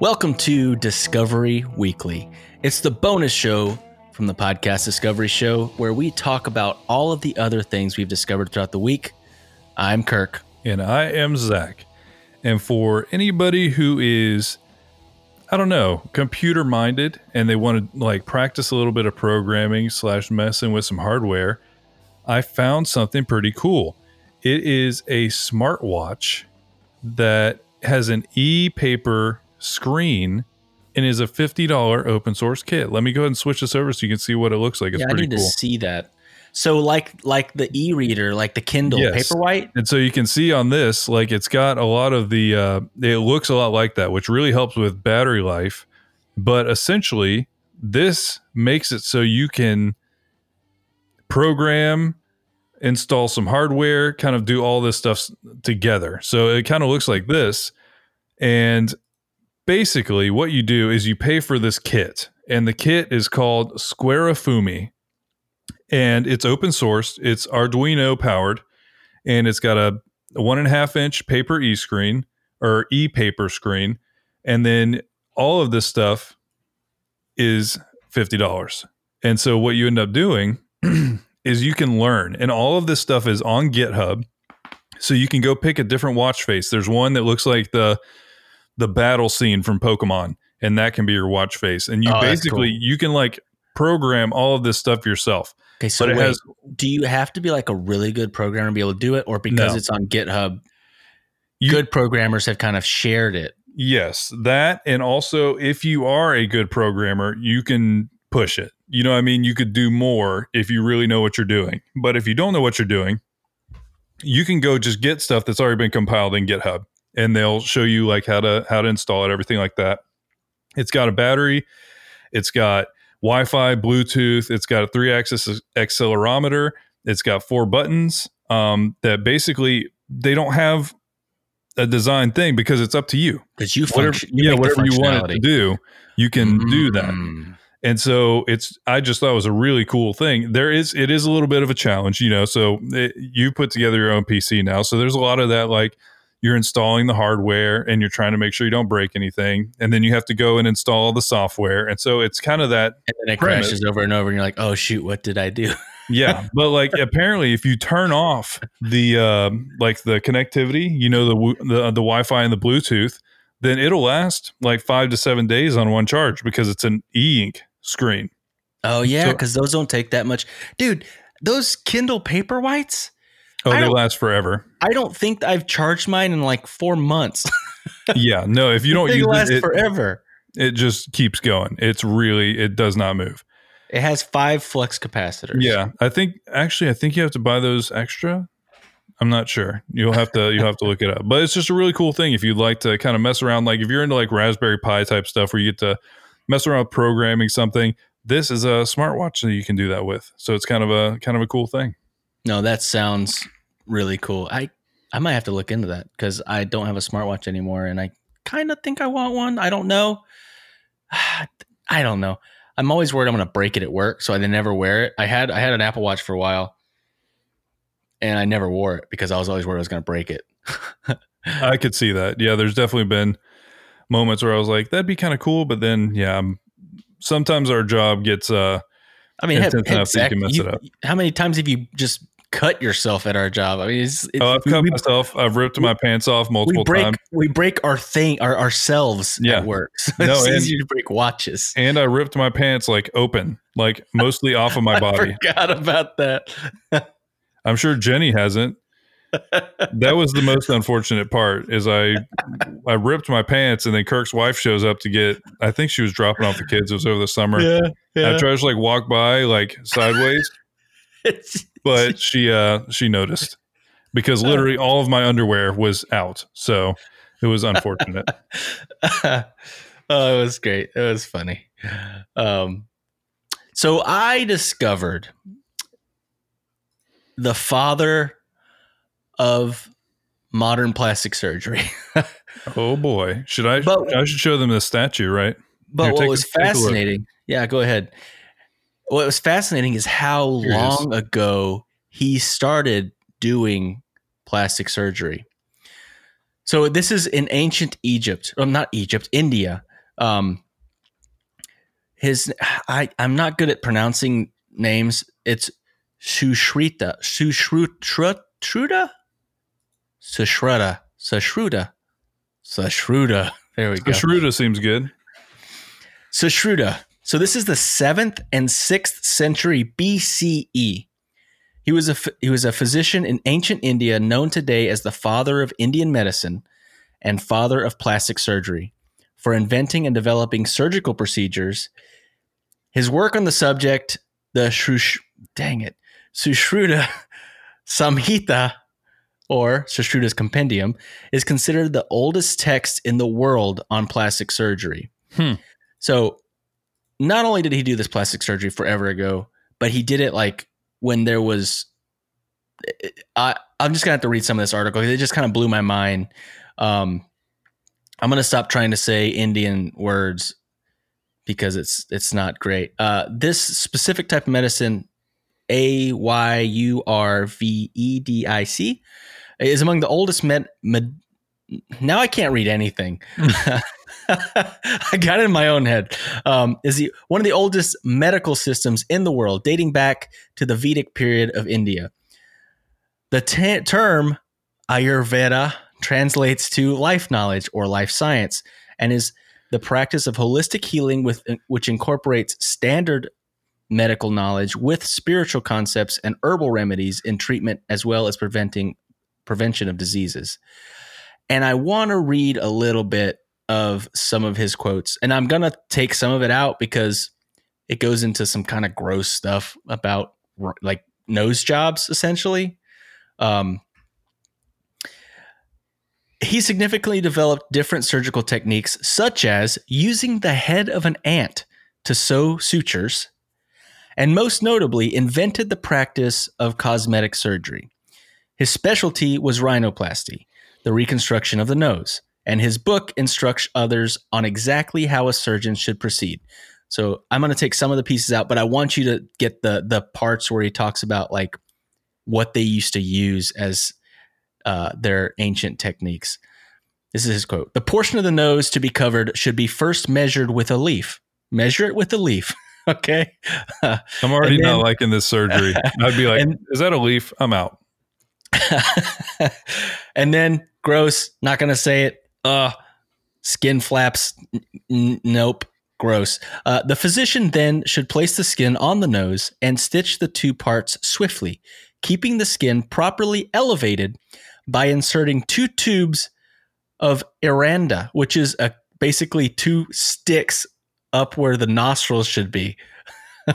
Welcome to Discovery Weekly. It's the bonus show from the podcast Discovery Show where we talk about all of the other things we've discovered throughout the week. I'm Kirk. And I am Zach. And for anybody who is, I don't know, computer minded and they want to like practice a little bit of programming slash messing with some hardware, I found something pretty cool. It is a smartwatch that has an e paper screen and is a $50 open source kit. Let me go ahead and switch this over so you can see what it looks like. It's yeah, I pretty need cool. to see that. So like like the e-reader, like the Kindle Yes. Paperwhite. And so you can see on this, like it's got a lot of the, uh, it looks a lot like that, which really helps with battery life. But essentially, this makes it so you can program, install some hardware, kind of do all this stuff together. So it kind of looks like this. And basically, what you do is you pay for this kit, and the kit is called Squarefumi. And it's open source, it's Arduino powered and it's got a, a one and a half inch paper e screen or e paper screen, and then all of this stuff is fifty dollars. And so what you end up doing is you can learn, and all of this stuff is on GitHub. So you can go pick a different watch face. There's one that looks like the the battle scene from Pokemon, and that can be your watch face. And you Oh, basically cool. you can like program all of this stuff yourself. Okay, so wait, has do you have to be like a really good programmer to be able to do it, or because No. it's on GitHub, You- good programmers have kind of shared it? Yes, that and also if you are a good programmer, you can push it. You know what I mean? You could do more if you really know what you're doing. But if you don't know what you're doing, you can go just get stuff that's already been compiled in GitHub and they'll show you like how to how to install it, everything like that. It's got a battery, it's got Wi-Fi, Bluetooth, it's got a three-axis accelerometer, it's got four buttons um, that basically they don't have a design thing because it's up to you Because you whatever, function, you yeah, whatever you want it to do, you can do that. Mm. And so it's, I just thought it was a really cool thing. There is, it is a little bit of a challenge, you know. So it, you put together your own PC now, so there's a lot of that. Like you're installing the hardware and you're trying to make sure you don't break anything, and then you have to go and install the software. And so it's kind of that, And then it premise. crashes over and over, and you're like, "Oh shoot, what did I do?" yeah. but like apparently, if you turn off the um, like the connectivity, you know the the the Wi-Fi and the Bluetooth, then it'll last like five to seven days on one charge because it's an e-ink screen. Oh yeah, So- because those don't take that much, dude. Those Kindle Paperwhites, Oh, they last forever. I don't think I've charged mine in like four months. Yeah, no, if you don't they use last it, it, forever. it just keeps going. It's really it does not move. It has five flux capacitors. Yeah, I think actually I think you have to buy those extra. I'm not sure. You'll have to you'll have to look it up. But it's just a really cool thing if you'd like to kind of mess around. Like if you're into like Raspberry Pi type stuff where you get to mess around with programming something. This is a smartwatch that you can do that with. So it's kind of a kind of a cool thing. No, that sounds really cool. I I might have to look into that because I don't have a smartwatch anymore, and I kind of think I want one. I don't know. I don't know. I'm always worried I'm going to break it at work, so I never wear it. I had I had an Apple Watch for a while, and I never wore it because I was always worried I was going to break it. I could see that. Yeah, there's definitely been moments where I was like, that'd be kind of cool, but then yeah, I'm, sometimes our job gets uh I mean, heck, Intense heck, enough that you Zach, you- how many times have you just cut yourself at our job? I mean, it's, it's Oh, I've we- cut we, myself. I've ripped my pants off we multiple break times, we break our thing our ourselves Yeah. at work. So No, it's and- to break watches. and I ripped my pants like open, like mostly off of my I body. forgot about that. I'm sure Jenny hasn't. That was the most unfortunate part. Is I I ripped my pants, and then Kirk's wife shows up to get. I think she was dropping off the kids. It was over the summer. yeah, I tried to like walk by like sideways, It's- but she uh she noticed because literally all of my underwear was out. So it was unfortunate. oh, it was great. It was funny. Um, so I discovered the father of modern plastic surgery. oh boy, should I? But- I should show them the statue, right? but Here, what was a- take a look. fascinating, yeah, go ahead. What was fascinating is how it is. long ago he started doing plastic surgery. So this is in ancient Egypt, well, not Egypt, India. Um, his, I, I'm not good at pronouncing names. It's Sushrita, Sushruta, Sushruta, Sushruta, Sushruta. There we go. Sushruta seems good. Sushruta. So this is the seventh and sixth century BCE. He was a he was a physician in ancient India, known today as the father of Indian medicine and father of plastic surgery, for inventing and developing surgical procedures. His work on the subject, the Shrush, dang it, Sushruta Samhita, or Sushruta's Compendium, is considered the oldest text in the world on plastic surgery. Hmm. So, not only did he do this plastic surgery forever ago, but he did it like when there was. I I'm just gonna have to read some of this article. It just kind of blew my mind. Um, I'm gonna stop trying to say Indian words because it's it's not great. Uh, this specific type of medicine, A Y U R V E D I C, is among the oldest med. med now I can't read anything. I got it in my own head. Um, is the one of the oldest medical systems in the world, dating back to the Vedic period of India. The te- term Ayurveda translates to life knowledge or life science, and is the practice of holistic healing with which incorporates standard medical knowledge with spiritual concepts and herbal remedies in treatment as well as preventing prevention of diseases. And I want to read a little bit of some of his quotes. And I'm going to take some of it out because it goes into some kind of gross stuff about like nose jobs, essentially. Um, he significantly developed different surgical techniques, such as using the head of an ant to sew sutures, and most notably, invented the practice of cosmetic surgery. His specialty was rhinoplasty, the reconstruction of the nose, and his book instructs others on exactly how a surgeon should proceed. So I'm going to take some of the pieces out, but I want you to get the the parts where he talks about like what they used to use as uh, their ancient techniques. This is his quote: "The portion of the nose to be covered should be first measured with a leaf. Measure it with a leaf." okay. I'm already And not liking this surgery. I'd be like, And- is that a leaf? I'm out. and then gross, not going to say it. Uh, skin flaps. N- nope. Gross. Uh, the physician then should place the skin on the nose and stitch the two parts swiftly, keeping the skin properly elevated by inserting two tubes of aranda, which is a, basically two sticks up where the nostrils should be,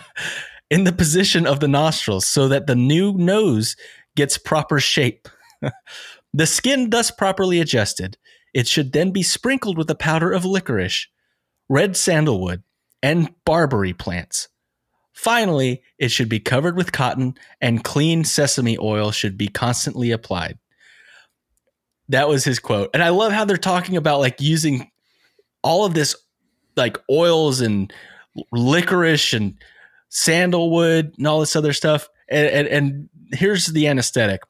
in the position of the nostrils so that the new nose gets proper shape. the skin thus properly adjusted, it should then be sprinkled with a powder of licorice, red sandalwood, and barberry plants. Finally, it should be covered with cotton and clean sesame oil should be constantly applied. That was his quote. And I love how they're talking about like using all of this like oils and licorice and sandalwood and all this other stuff. And, and, and here's the anesthetic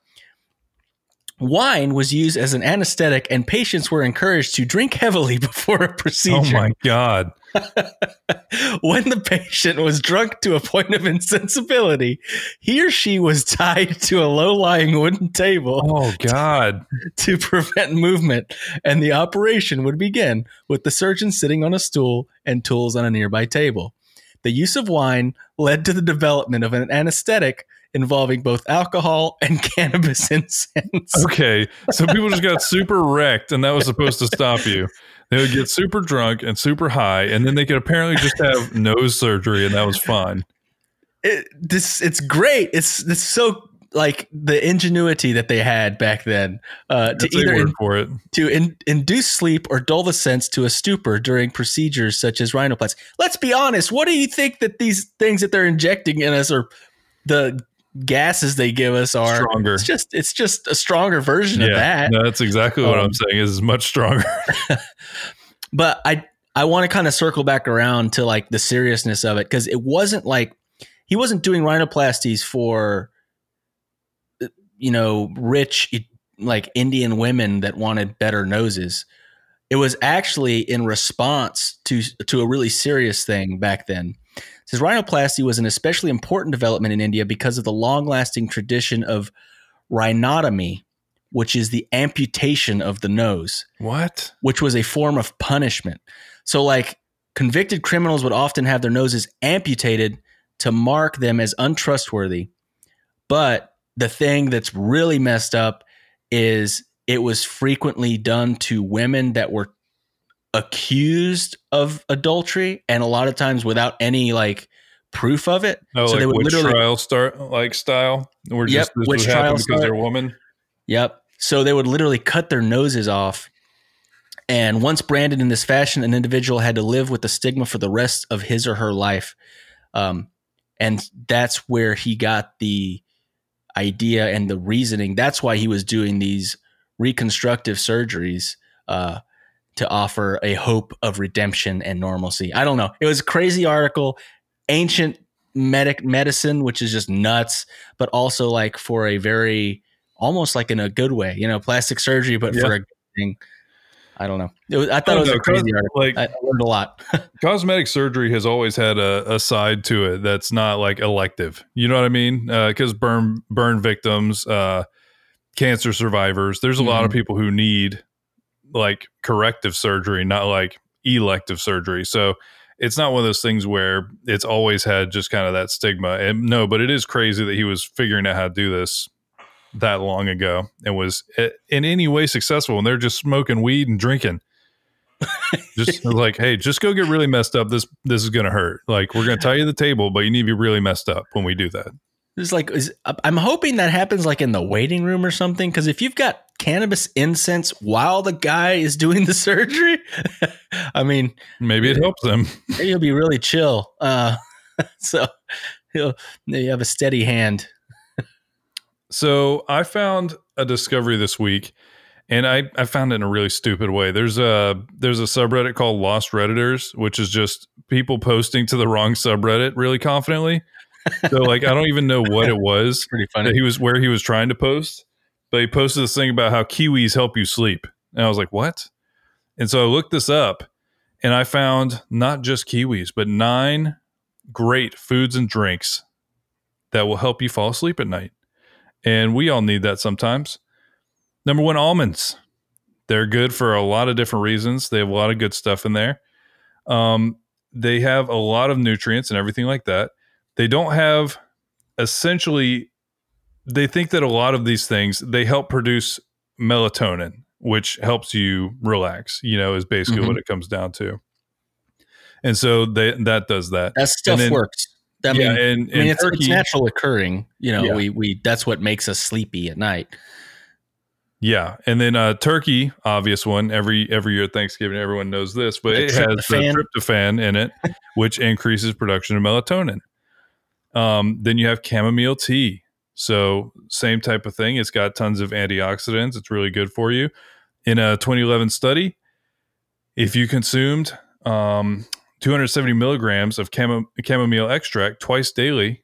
wine was used as an anesthetic, and patients were encouraged to drink heavily before a oh procedure. Oh my god. when the patient was drunk to a point of insensibility, he or she was tied to a low lying wooden table Oh god. to prevent movement, and the operation would begin with the surgeon sitting on a stool and tools on a nearby table. The use of wine led to the development of an anesthetic involving both alcohol and cannabis incense. Okay. So people just got super wrecked and that was supposed to stop you. They would get super drunk and super high and then they could apparently just have nose surgery and that was fine. It, this it's great. It's it's so like the ingenuity that they had back then uh, to either in- for it. to in, induce sleep or dull the sense to a stupor during procedures such as rhinoplasty. Let's be honest. What do you think that these things that they're injecting in us are the gases they give us are Stronger. It's just it's just a stronger version of that. No, that's exactly what Um, I'm saying. Is much stronger. But I I want to kind of circle back around to like the seriousness of it because it wasn't like he wasn't doing rhinoplasties for you know rich like Indian women that wanted better noses. It was actually in response to to a really serious thing back then. Says rhinoplasty was an especially important development in India because of the long-lasting tradition of rhinotomy, which is the amputation of the nose, What? which was a form of punishment. So like convicted criminals would often have their noses amputated to mark them as untrustworthy. But the thing that's really messed up is it was frequently done to women that were accused of adultery and a lot of times without any like proof of it. Oh, So like they would witch literally- trial start like style. Where Yep, just this witch trial because they're a woman. Yep. So they would literally cut their noses off. And once branded in this fashion, an individual had to live with the stigma for the rest of his or her life. Um, and that's where he got the idea and the reasoning. That's why he was doing these reconstructive surgeries uh, to offer a hope of redemption and normalcy. I don't know. It was a crazy article, ancient medic medicine, which is just nuts, but also like for a very almost like in a good way, you know, plastic surgery, but for a good thing. I don't know. It was, I thought I it was a crazy article. Like I, learned a lot. cosmetic surgery has always had a, a side to it that's not like elective. You know what I mean? Because burn burn victims, uh, cancer survivors, there's a lot of Mhm. people who need like corrective surgery, not like elective surgery. So it's not one of those things where it's always had just kind of that stigma. And no, but it is crazy that he was figuring out how to do this that long ago and was eh, in any way successful. And they're just smoking weed and drinking just like hey just go get really messed up this this is gonna hurt like we're gonna tie you to the table but you need to be really messed up when we do that It's like is, I'm hoping that happens like in the waiting room or something. Because if you've got cannabis incense while the guy is doing the surgery, I mean, maybe it helps them he'll be really chill. Uh, so he'll you have a steady hand. so i found a discovery this week and I, I found it in a really stupid way there's a there's a subreddit called lost redditors which is just people posting to the wrong subreddit really confidently so like i don't even know what it was Pretty that funny. he was where he was trying to post, but he posted this thing about how kiwis help you sleep. And I was like, what? And so I looked this up and I found not just kiwis, but nine great foods and drinks that will help you fall asleep at night. And we all need that sometimes. Number one, almonds. They're good for a lot of different reasons. They have a lot of good stuff in there. Um, they have a lot of nutrients and everything like that. They don't have essentially they think that a lot of these things they help produce melatonin which helps you relax you know is basically Mhm. what it comes down to and so they that does that that stuff then- works. I yeah mean, and, I mean, it's, turkey it's natural occurring. You know, Yeah. we we that's what makes us sleepy at night. yeah and then uh turkey obvious one every every year at thanksgiving everyone knows this but The it has the tryptophan in it which increases production of melatonin um then you have chamomile tea so same type of thing it's got tons of antioxidants it's really good for you in a 2011 study if you consumed um 270 milligrams of chamo- chamomile extract twice daily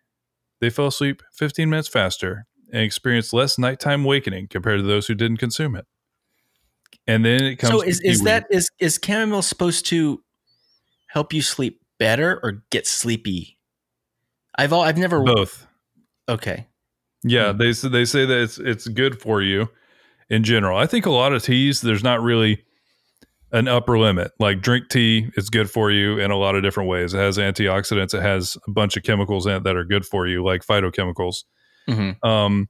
they fell asleep 15 minutes faster and experienced less nighttime awakening compared to those who didn't consume it. And then it comes. So to is is that is is chamomile supposed to help you sleep better or get sleepy? I've all I've never both? okay. Yeah, Hmm. they they say that it's it's good for you in general. I think a lot of teas there's not really an upper limit. Like drink tea it's good for you in a lot of different ways. It has antioxidants. It has a bunch of chemicals in it that are good for you, like phytochemicals. Mhm. Um,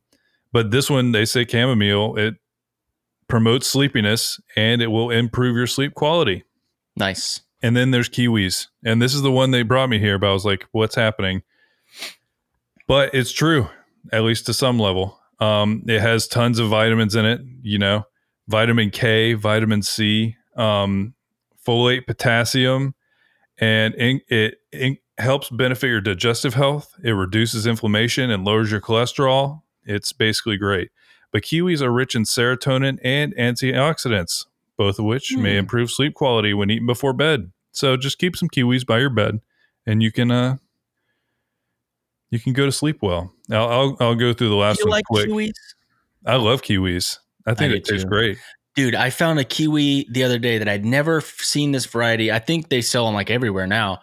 but this one, they say chamomile, it promotes sleepiness and it will improve your sleep quality. Nice. And then there's kiwis. And this is the one they brought me here, but I was like, what's happening? But it's true, at least to some level. Um, it has tons of vitamins in it, you know, vitamin K, vitamin C, um, folate, potassium, and in, it, it helps benefit your digestive health. It reduces inflammation and lowers your cholesterol. It's basically great. But kiwis are rich in serotonin and antioxidants, both of which may Hmm. improve sleep quality when eaten before bed. So just keep some kiwis by your bed, and you can uh you can go to sleep well. I'll I'll, I'll go through the last you one like quick. kiwis? I love kiwis. I think do it tastes too. great. Dude, I found a kiwi the other day that I'd never seen this variety. I think they sell them like everywhere now,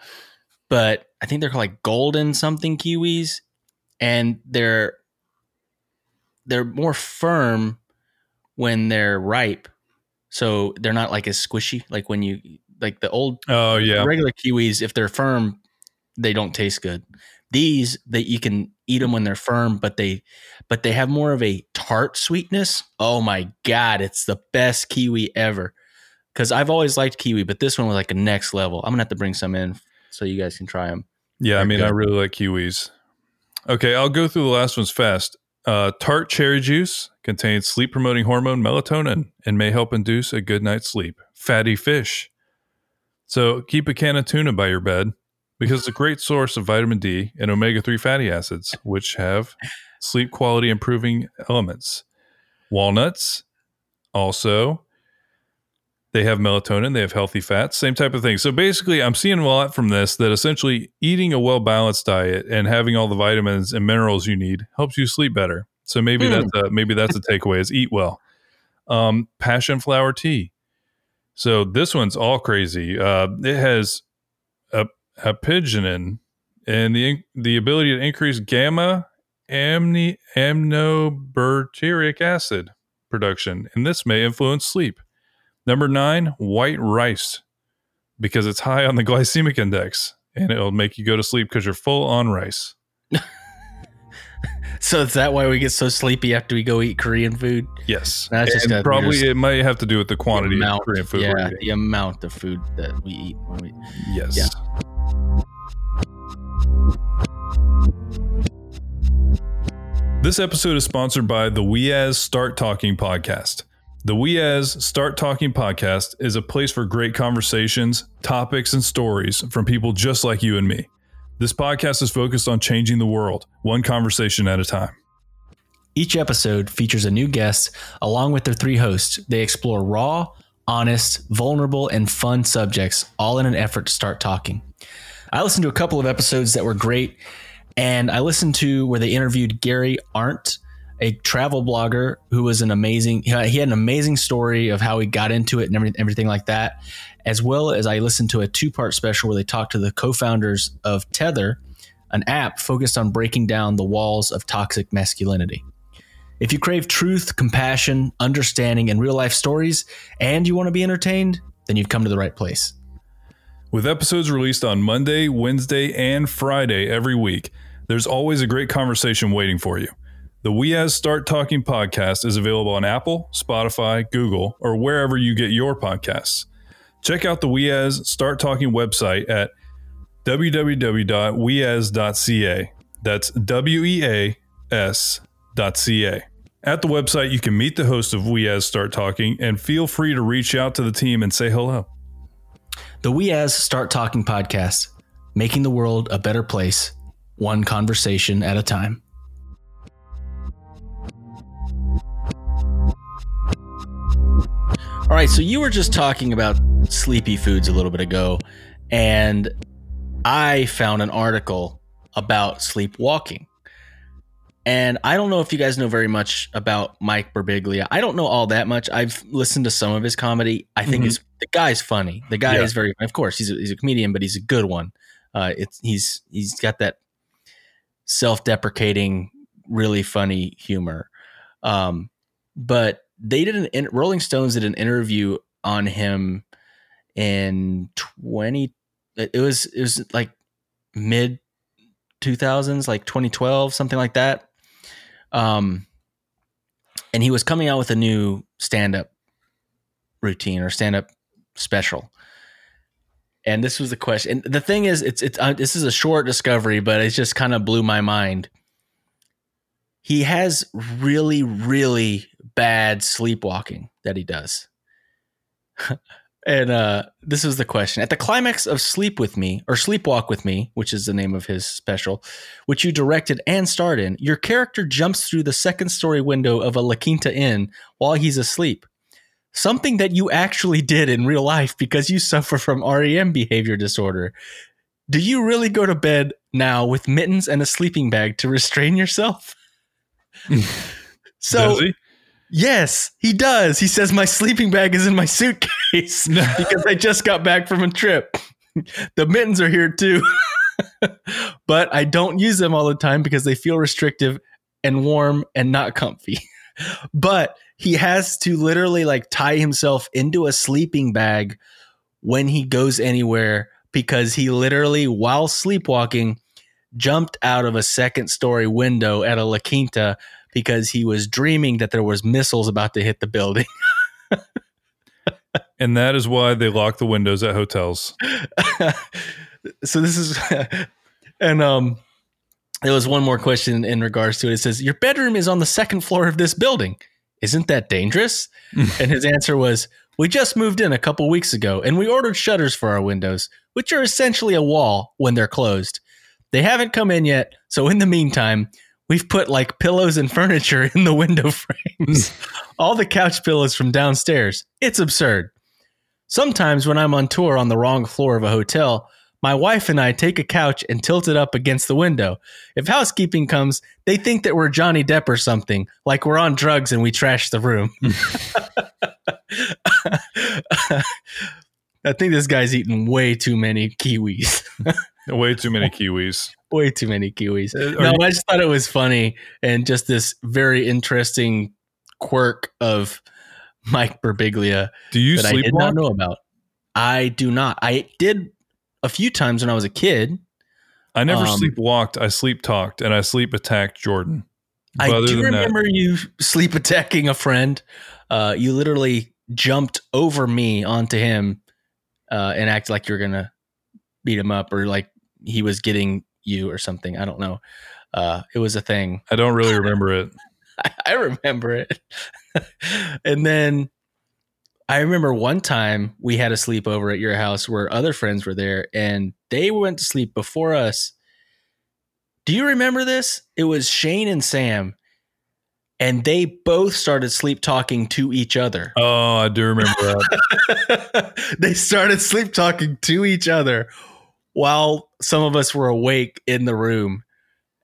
but I think they're called like golden something kiwis, and they're they're more firm when they're ripe, so they're not like as squishy. Like when you like the old Oh yeah, regular kiwis, if they're firm, they don't taste good. These that you can eat them when they're firm, but they but they have more of a tart sweetness. Oh my god, it's the best kiwi ever. Because I've always liked kiwi, but this one was like a next level. I'm gonna have to bring some in so you guys can try them. yeah. I They're mean, I really like kiwis. Okay, I'll go through the last ones fast. Uh, tart cherry juice contains sleep promoting hormone melatonin and may help induce a good night's sleep. Fatty fish. So keep a can of tuna by your bed because it's a great source of vitamin D and omega 3 fatty acids, which have sleep quality improving elements. Walnuts, also, they have melatonin, they have healthy fats, same type of thing. So basically, I'm seeing a lot from this that essentially eating a well balanced diet and having all the vitamins and minerals you need helps you sleep better. So maybe Hmm. that's a, maybe that's a takeaway: is eat well. Um, passion flower tea. So this one's all crazy. Uh, it has a apigenin and the the ability to increase gamma amni, aminobutyric acid production, and this may influence sleep. Number nine, white rice, because it's high on the glycemic index and it'll make you go to sleep because you're full on rice. So is that why we get so sleepy after we go eat Korean food? Yes, That's just and probably it might have to do with the The quantity amount- of Korean food. yeah, the amount of food that we eat. When we, Yes. Yeah. This episode is sponsored by the We As Start Talking podcast. The We As Start Talking podcast is a place for great conversations, topics, and stories from people just like you and me. This podcast is focused on changing the world, one conversation at a time. Each episode features a new guest along with their three hosts. They explore raw, honest, vulnerable, and fun subjects, all in an effort to start talking. I listened to a couple of episodes that were great, and I listened to where they interviewed Gary Arndt, a travel blogger who was an amazing. He had an amazing story of how he got into it and everything, everything like that, as well as I listened to a two-part special where they talked to the co-founders of Tether, an app focused on breaking down the walls of toxic masculinity. If you crave truth, compassion, understanding, and real life stories, and you want to be entertained, then you've come to the right place. With episodes released on Monday, Wednesday, and Friday every week, there's always a great conversation waiting for you. The We As Start Talking podcast is available on Apple, Spotify, Google, or wherever you get your podcasts. Check out the We As Start Talking website at www.weas.ca. That's W E A S dot ca. At the website, you can meet the host of We As Start Talking and feel free to reach out to the team and say hello. The We As Start Talking podcast, making the world a better place, one conversation at a time. All right, so you were just talking about sleepy foods a little bit ago, and I found an article about sleepwalking. And I don't know if you guys know very much about Mike Birbiglia. I don't know all that much. I've listened to some of his comedy. I think Mhm. it's the guy's funny. The guy Yeah. is very, of course, he's a, he's a comedian, but he's a good one. Uh, it's he's he's got that self-deprecating, really funny humor. Um, but they did an in, Rolling Stones did an interview on him in twenty. It was it was like mid 2000s like 2012 something like that um and he was coming out with a new stand-up routine or stand-up special. And this was the question and the thing is it's it's uh, this is a short discovery but it just kind of blew my mind. He has really really bad sleepwalking that he does and uh this is the question at the climax of sleep with me or sleepwalk with me which is the name of his special which you directed and starred in your character jumps through the second story window of a la quinta inn while he's asleep something that you actually did in real life because you suffer from REM behavior disorder. Do you really go to bed now with mittens and a sleeping bag to restrain yourself? so? Yes, he does. He says, My sleeping bag is in my suitcase because I just got back from a trip. the mittens are here too. but I don't use them all the time because they feel restrictive and warm and not comfy. but he has to literally like tie himself into a sleeping bag when he goes anywhere because he literally, while sleepwalking, jumped out of a second story window at a La Quinta because he was dreaming that there was missiles about to hit the building. And that is why they lock the windows at hotels. so this is and um there was one more question in regards to it. It says, Your bedroom is on the second floor of this building. Isn't that dangerous? and his answer was, We just moved in a couple weeks ago and we ordered shutters for our windows, which are essentially a wall when they're closed. They haven't come in yet, so in the meantime, we've put like pillows and furniture in the window frames. All the couch pillows from downstairs. It's absurd. Sometimes when I'm on tour on the wrong floor of a hotel, my wife and I take a couch and tilt it up against the window. If housekeeping comes, they think that we're Johnny Depp or something, like we're on drugs and we trash the room. I think this guy's eating way too many kiwis. Way too many kiwis. way too many kiwis. Uh, are No, you- I just thought it was funny and just this very interesting quirk of Mike Birbiglia. Do you that I did not know about. I do not. I did a few times when I was a kid. I never Um, sleepwalked. I sleep talked and I sleep attacked Jordan. I But other do than that- remember you sleep attacking a friend. Uh, you literally jumped over me onto him uh, and acted like you were gonna beat him up or like he was getting you or something. I don't know. Uh, it was a thing. I don't really remember it. I remember it. and then I remember one time we had a sleepover at your house where other friends were there and they went to sleep before us. Do you remember this? It was Shane and Sam, and they both started sleep talking to each other. Oh, I do remember that. they started sleep talking to each other while some of us were awake in the room.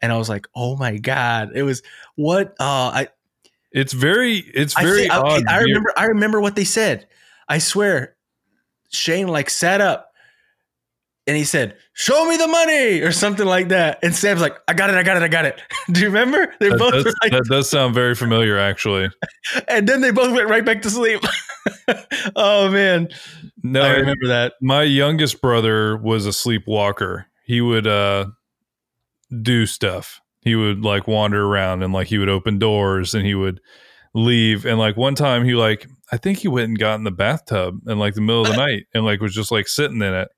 And I was like, "Oh my god!" It was what? Uh, I It's very, it's I very think- odd. I You're- remember. I remember what they said. I swear, Shane like sat up, and he said, "Show me the money" or something like that. And Sam's like, "I got it. I got it. I got it." Do you remember? They both does, like, that does sound very familiar, actually. and then they both went right back to sleep. oh man, No, I remember that. my youngest brother was a sleepwalker. He would uh do stuff. He would like wander around and like he would open doors and he would leave. And like one time he like I think he went and got in the bathtub in like the middle of the night and like was just like sitting in it.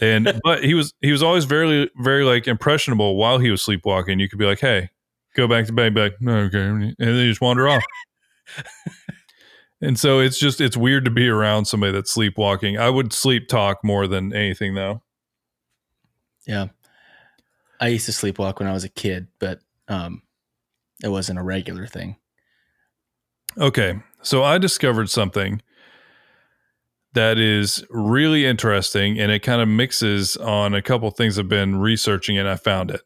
And but he was he was always very very like impressionable while he was sleepwalking. You could be like, hey, go back to bed, be like, no, okay, and then you just wander off. And so it's just it's weird to be around somebody that's sleepwalking. I would sleep talk more than anything though. Yeah, I used to sleepwalk when I was a kid, but um, it wasn't a regular thing. Okay. So I discovered something that is really interesting and it kind of mixes on a couple things I've been researching and I found it.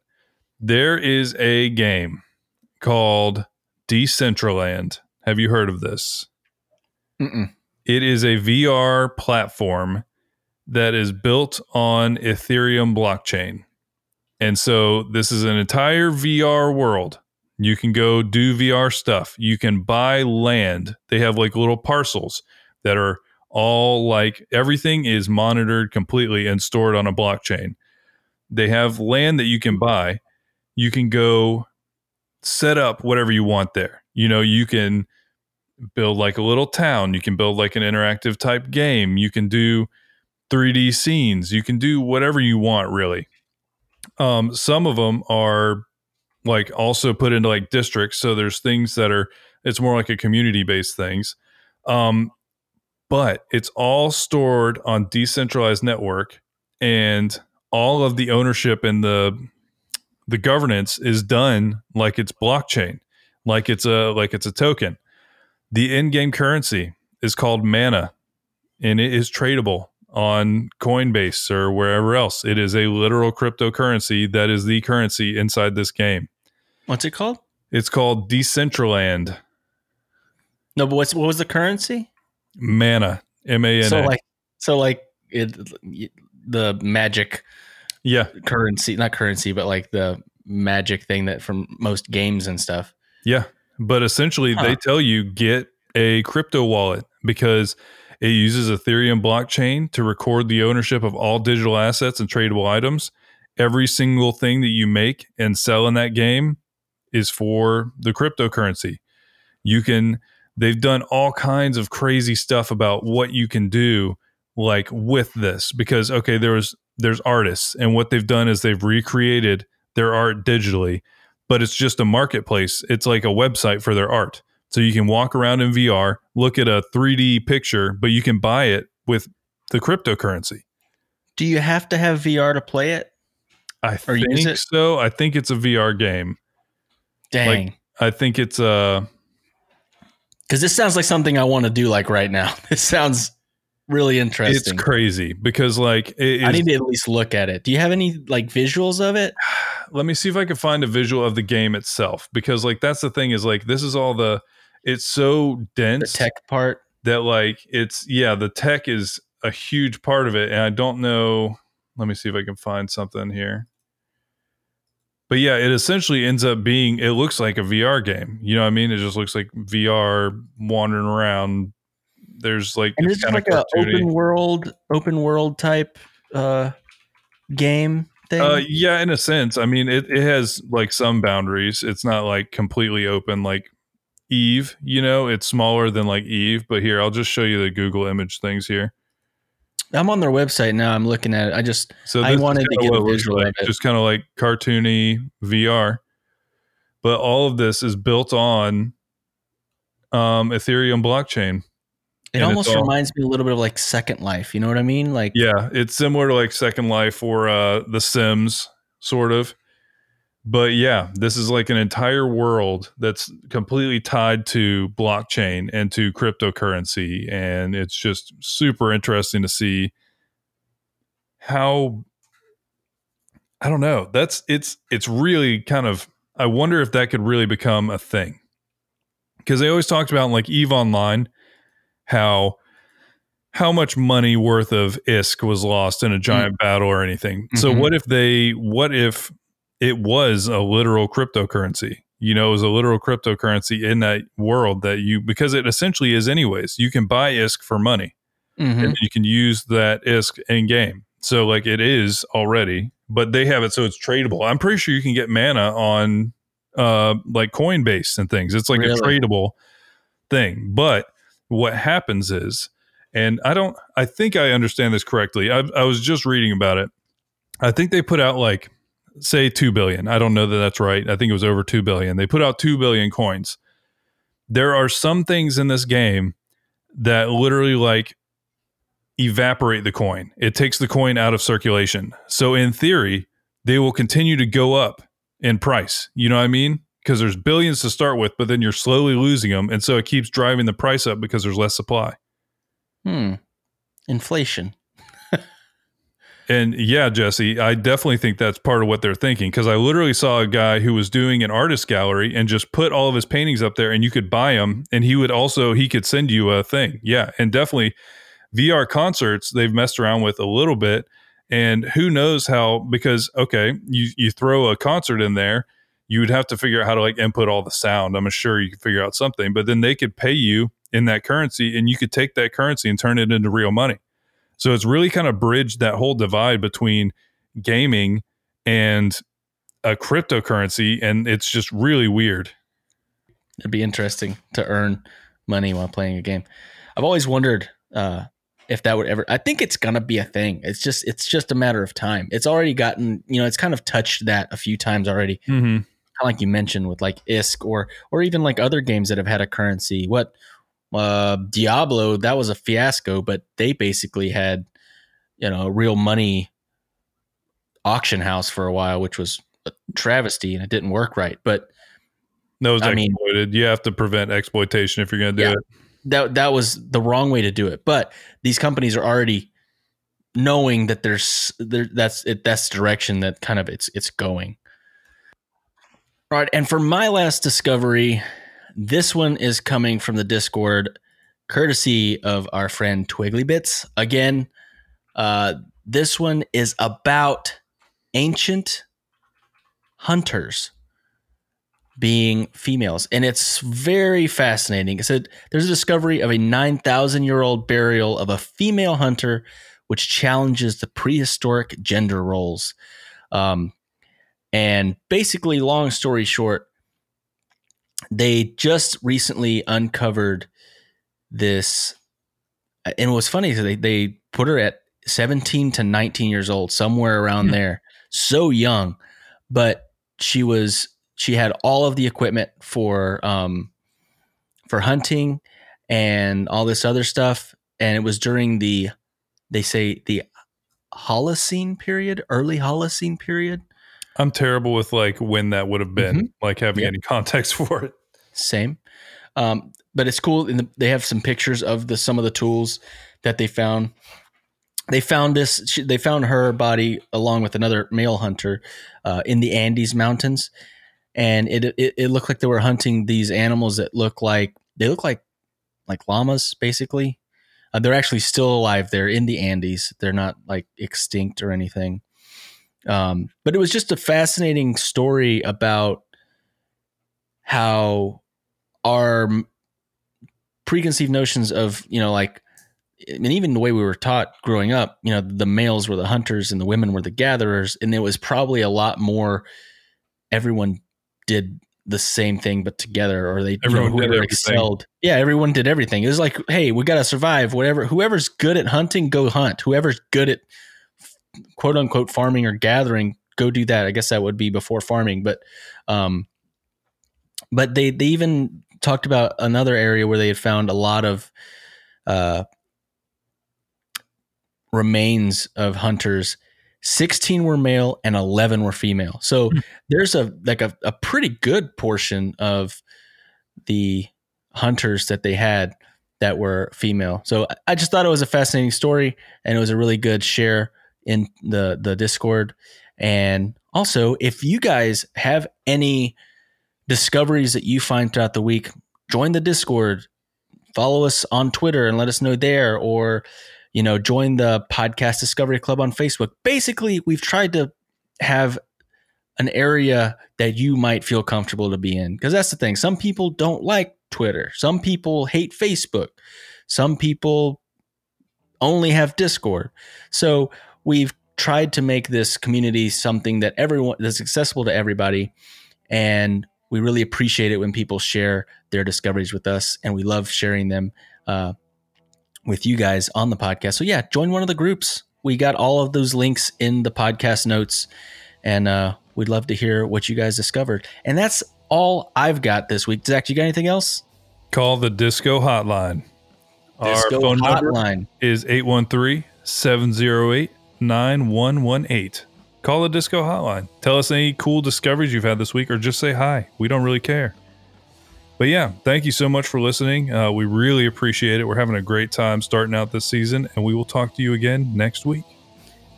There is a game called Decentraland. Have you heard of this? Mm-mm. It is a VR platform that is built on Ethereum blockchain. And so this is an entire VR world. You can go do VR stuff. You can buy land. They have like little parcels that are all like everything is monitored completely and stored on a blockchain. They have land that you can buy. You can go set up whatever you want there. You know, you can build like a little town. You can build like an interactive type game. You can do 3D scenes. You can do whatever you want, really. Um, some of them are like also put into like districts. So there's things that are, it's more like a community based things. Um, but it's all stored on decentralized network and all of the ownership and the the governance is done like it's blockchain like it's a like it's a token the in-game currency is called Mana, and it is tradable on Coinbase or wherever else. It is a literal cryptocurrency that is the currency inside this game. What's it called? It's called Decentraland No, but what's what was the currency? Mana. M A N So like, so like it, the magic Yeah, currency, not currency, but like the magic thing that from most games and stuff. yeah. But essentially, Huh. they tell you get a crypto wallet because it uses Ethereum blockchain to record the ownership of all digital assets and tradable items. Every single thing that you make and sell in that game is for the cryptocurrency. You can, they've done all kinds of crazy stuff about what you can do like with this because okay there was there's artists and what they've done is they've recreated their art digitally but it's just a marketplace. It's like a website for their art. So you can walk around in VR look at a 3D picture but you can buy it with the cryptocurrency. Do you have to have VR to play it? I Or think so. I think it's a VR game. Dang. I think it's uh Because this sounds like something I want to do like right now. This sounds really interesting. it's crazy because like it I need to at least look at it. Do you have any like visuals of it? let me see if I can find a visual of the game itself because like that's the thing is like this is all the it's so The dense tech part. that like it's yeah the tech is a huge part of it and I don't know let me see if I can find something here but yeah it essentially ends up being it looks like a VR game you know what I mean it just looks like VR wandering around there's like And it's it's like a cartoony. open world, open world type uh game thing. Uh, yeah, in a sense. I mean, it, it has like some boundaries. It's not like completely open like Eve, you know, it's smaller than like Eve. But here, I'll just show you the Google image things here. I'm on their website now. I'm looking at it. I just So I wanted to get a visual like, of it. just kind of like cartoony VR. But all of this is built on um, Ethereum blockchain. it almost all- reminds me a little bit of like Second Life. You know what I mean? Like Yeah, it's similar to like Second Life or uh, The Sims, sort of. But yeah, this is like an entire world that's completely tied to blockchain and to cryptocurrency. And it's just super interesting to see how I don't know. That's it's it's really kind of I wonder if that could really become a thing. Because they always talked about like Eve Online how how much money worth of ISK was lost in a giant battle or anything. So Mhm. what if they what if it was a literal cryptocurrency? You know, it was a literal cryptocurrency in that world that you because it essentially is anyways. You can buy ISK for money mhm. and you can use that ISK in game. So like it is already, but they have it so it's tradable. I'm pretty sure you can get mana on uh like Coinbase and things. It's like Really? a tradable thing. But what happens is and I don't I think I understand this correctly. I I was just reading about it. I think they put out like say 2 billion. I don't know that that's right. I think it was over 2 billion. They put out 2 billion coins. There are some things in this game that literally like evaporate the coin. It takes the coin out of circulation. So in theory, they will continue to go up in price. You know what I mean? Because there's billions to start with, but then you're slowly losing them, and so it keeps driving the price up because there's less supply. Hmm. Inflation. And yeah, Jesse, I definitely think that's part of what they're thinking because I literally saw a guy who was doing an artist gallery and just put all of his paintings up there and you could buy them and he would also he could send you a thing. Yeah, and definitely VR concerts they've messed around with a little bit and who knows how because okay, you you throw a concert in there, you would have to figure out how to like input all the sound. I'm sure you could figure out something, but then they could pay you in that currency and you could take that currency and turn it into real money. So it's really kind of bridged that whole divide between gaming and a cryptocurrency, and it's just really weird. It'd be interesting to earn money while playing a game. I've always wondered uh, if that would ever. I think it's gonna be a thing. It's just it's just a matter of time. It's already gotten you know it's kind of touched that a few times already. Mm-hmm. Kind of like you mentioned with like ISK or or even like other games that have had a currency. What uh, Diablo that was a fiasco, but they basically had you know a real money auction house for a while, which was a travesty and it didn't work right. But No, I mean- you have to prevent exploitation if you're going to do Yeah. it. that that was the wrong way to do it. But these companies are already knowing that there's there, that's it that's the direction that kind of it's it's going. All right, and for my last discovery, this one is coming from the Discord, courtesy of our friend Twiggly Bits. Again, uh, this one is about ancient hunters being females, and it's very fascinating. It said there's a discovery of a 9,000 year old burial of a female hunter, which challenges the prehistoric gender roles. Um, and basically, long story short, they just recently uncovered this. And it was funny, they, they put her at 17 to 19 years old, somewhere around Hmm. there. So young, but she was she had all of the equipment for um for hunting and all this other stuff and it was during the they say the Holocene period, early Holocene period. I'm terrible with like when that would have been, like having Yep. any context for it. Same. Um, but it's cool. And the, they have some pictures of the some of the tools that they found. They found this. She, they found her body along with another male hunter uh, in the Andes Mountains, and it, it it looked like they were hunting these animals that look like they look like like llamas, basically. Uh, they're actually still alive. They're in the Andes. They're not like extinct or anything. Um, but it was just a fascinating story about how our preconceived notions of you know like and even the way we were taught growing up you know the males were the hunters and the women were the gatherers and it was probably a lot more everyone did the same thing but together or they Everyone you know, whoever excelled. Yeah everyone did everything. It was like hey we got to survive. Whatever whoever's good at hunting go hunt. Whoever's good at quote unquote farming or gathering go do that. I guess that would be before farming but um but they they even talked about another area where they had found a lot of uh remains of hunters. 16 were male and 11 were female. So Hmm. there's a like a, a pretty good portion of the hunters that they had that were female. So i just thought it was a fascinating story and it was a really good share in the the discord. And also if you guys have any discoveries that you find throughout the week join the discord. Follow us on twitter and let us know there or you know join the podcast discovery club on facebook. Basically we've tried to have an area that you might feel comfortable to be in because that's the thing. Some people don't like twitter. Some people hate facebook. Some people only have discord. So we've tried to make this community something that everyone that's accessible to everybody. And we really appreciate it when people share their discoveries with us and we love sharing them uh, with you guys on the podcast. So yeah join one of the groups. We got all of those links in the podcast notes and uh, we'd love to hear what you guys discovered. And that's all i've got this week. Zach you got anything else? Call the Disco Hotline. Disco Our phone number is 813 708 9118. Call the Disco Hotline. Tell us any cool discoveries you've had this week or just say hi. We don't really care. But yeah, thank you so much for listening. Uh, we really appreciate it. We're having a great time starting out this season, and we will talk to you again next week.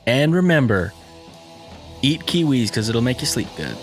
and remember eat kiwis because it'll make you sleep good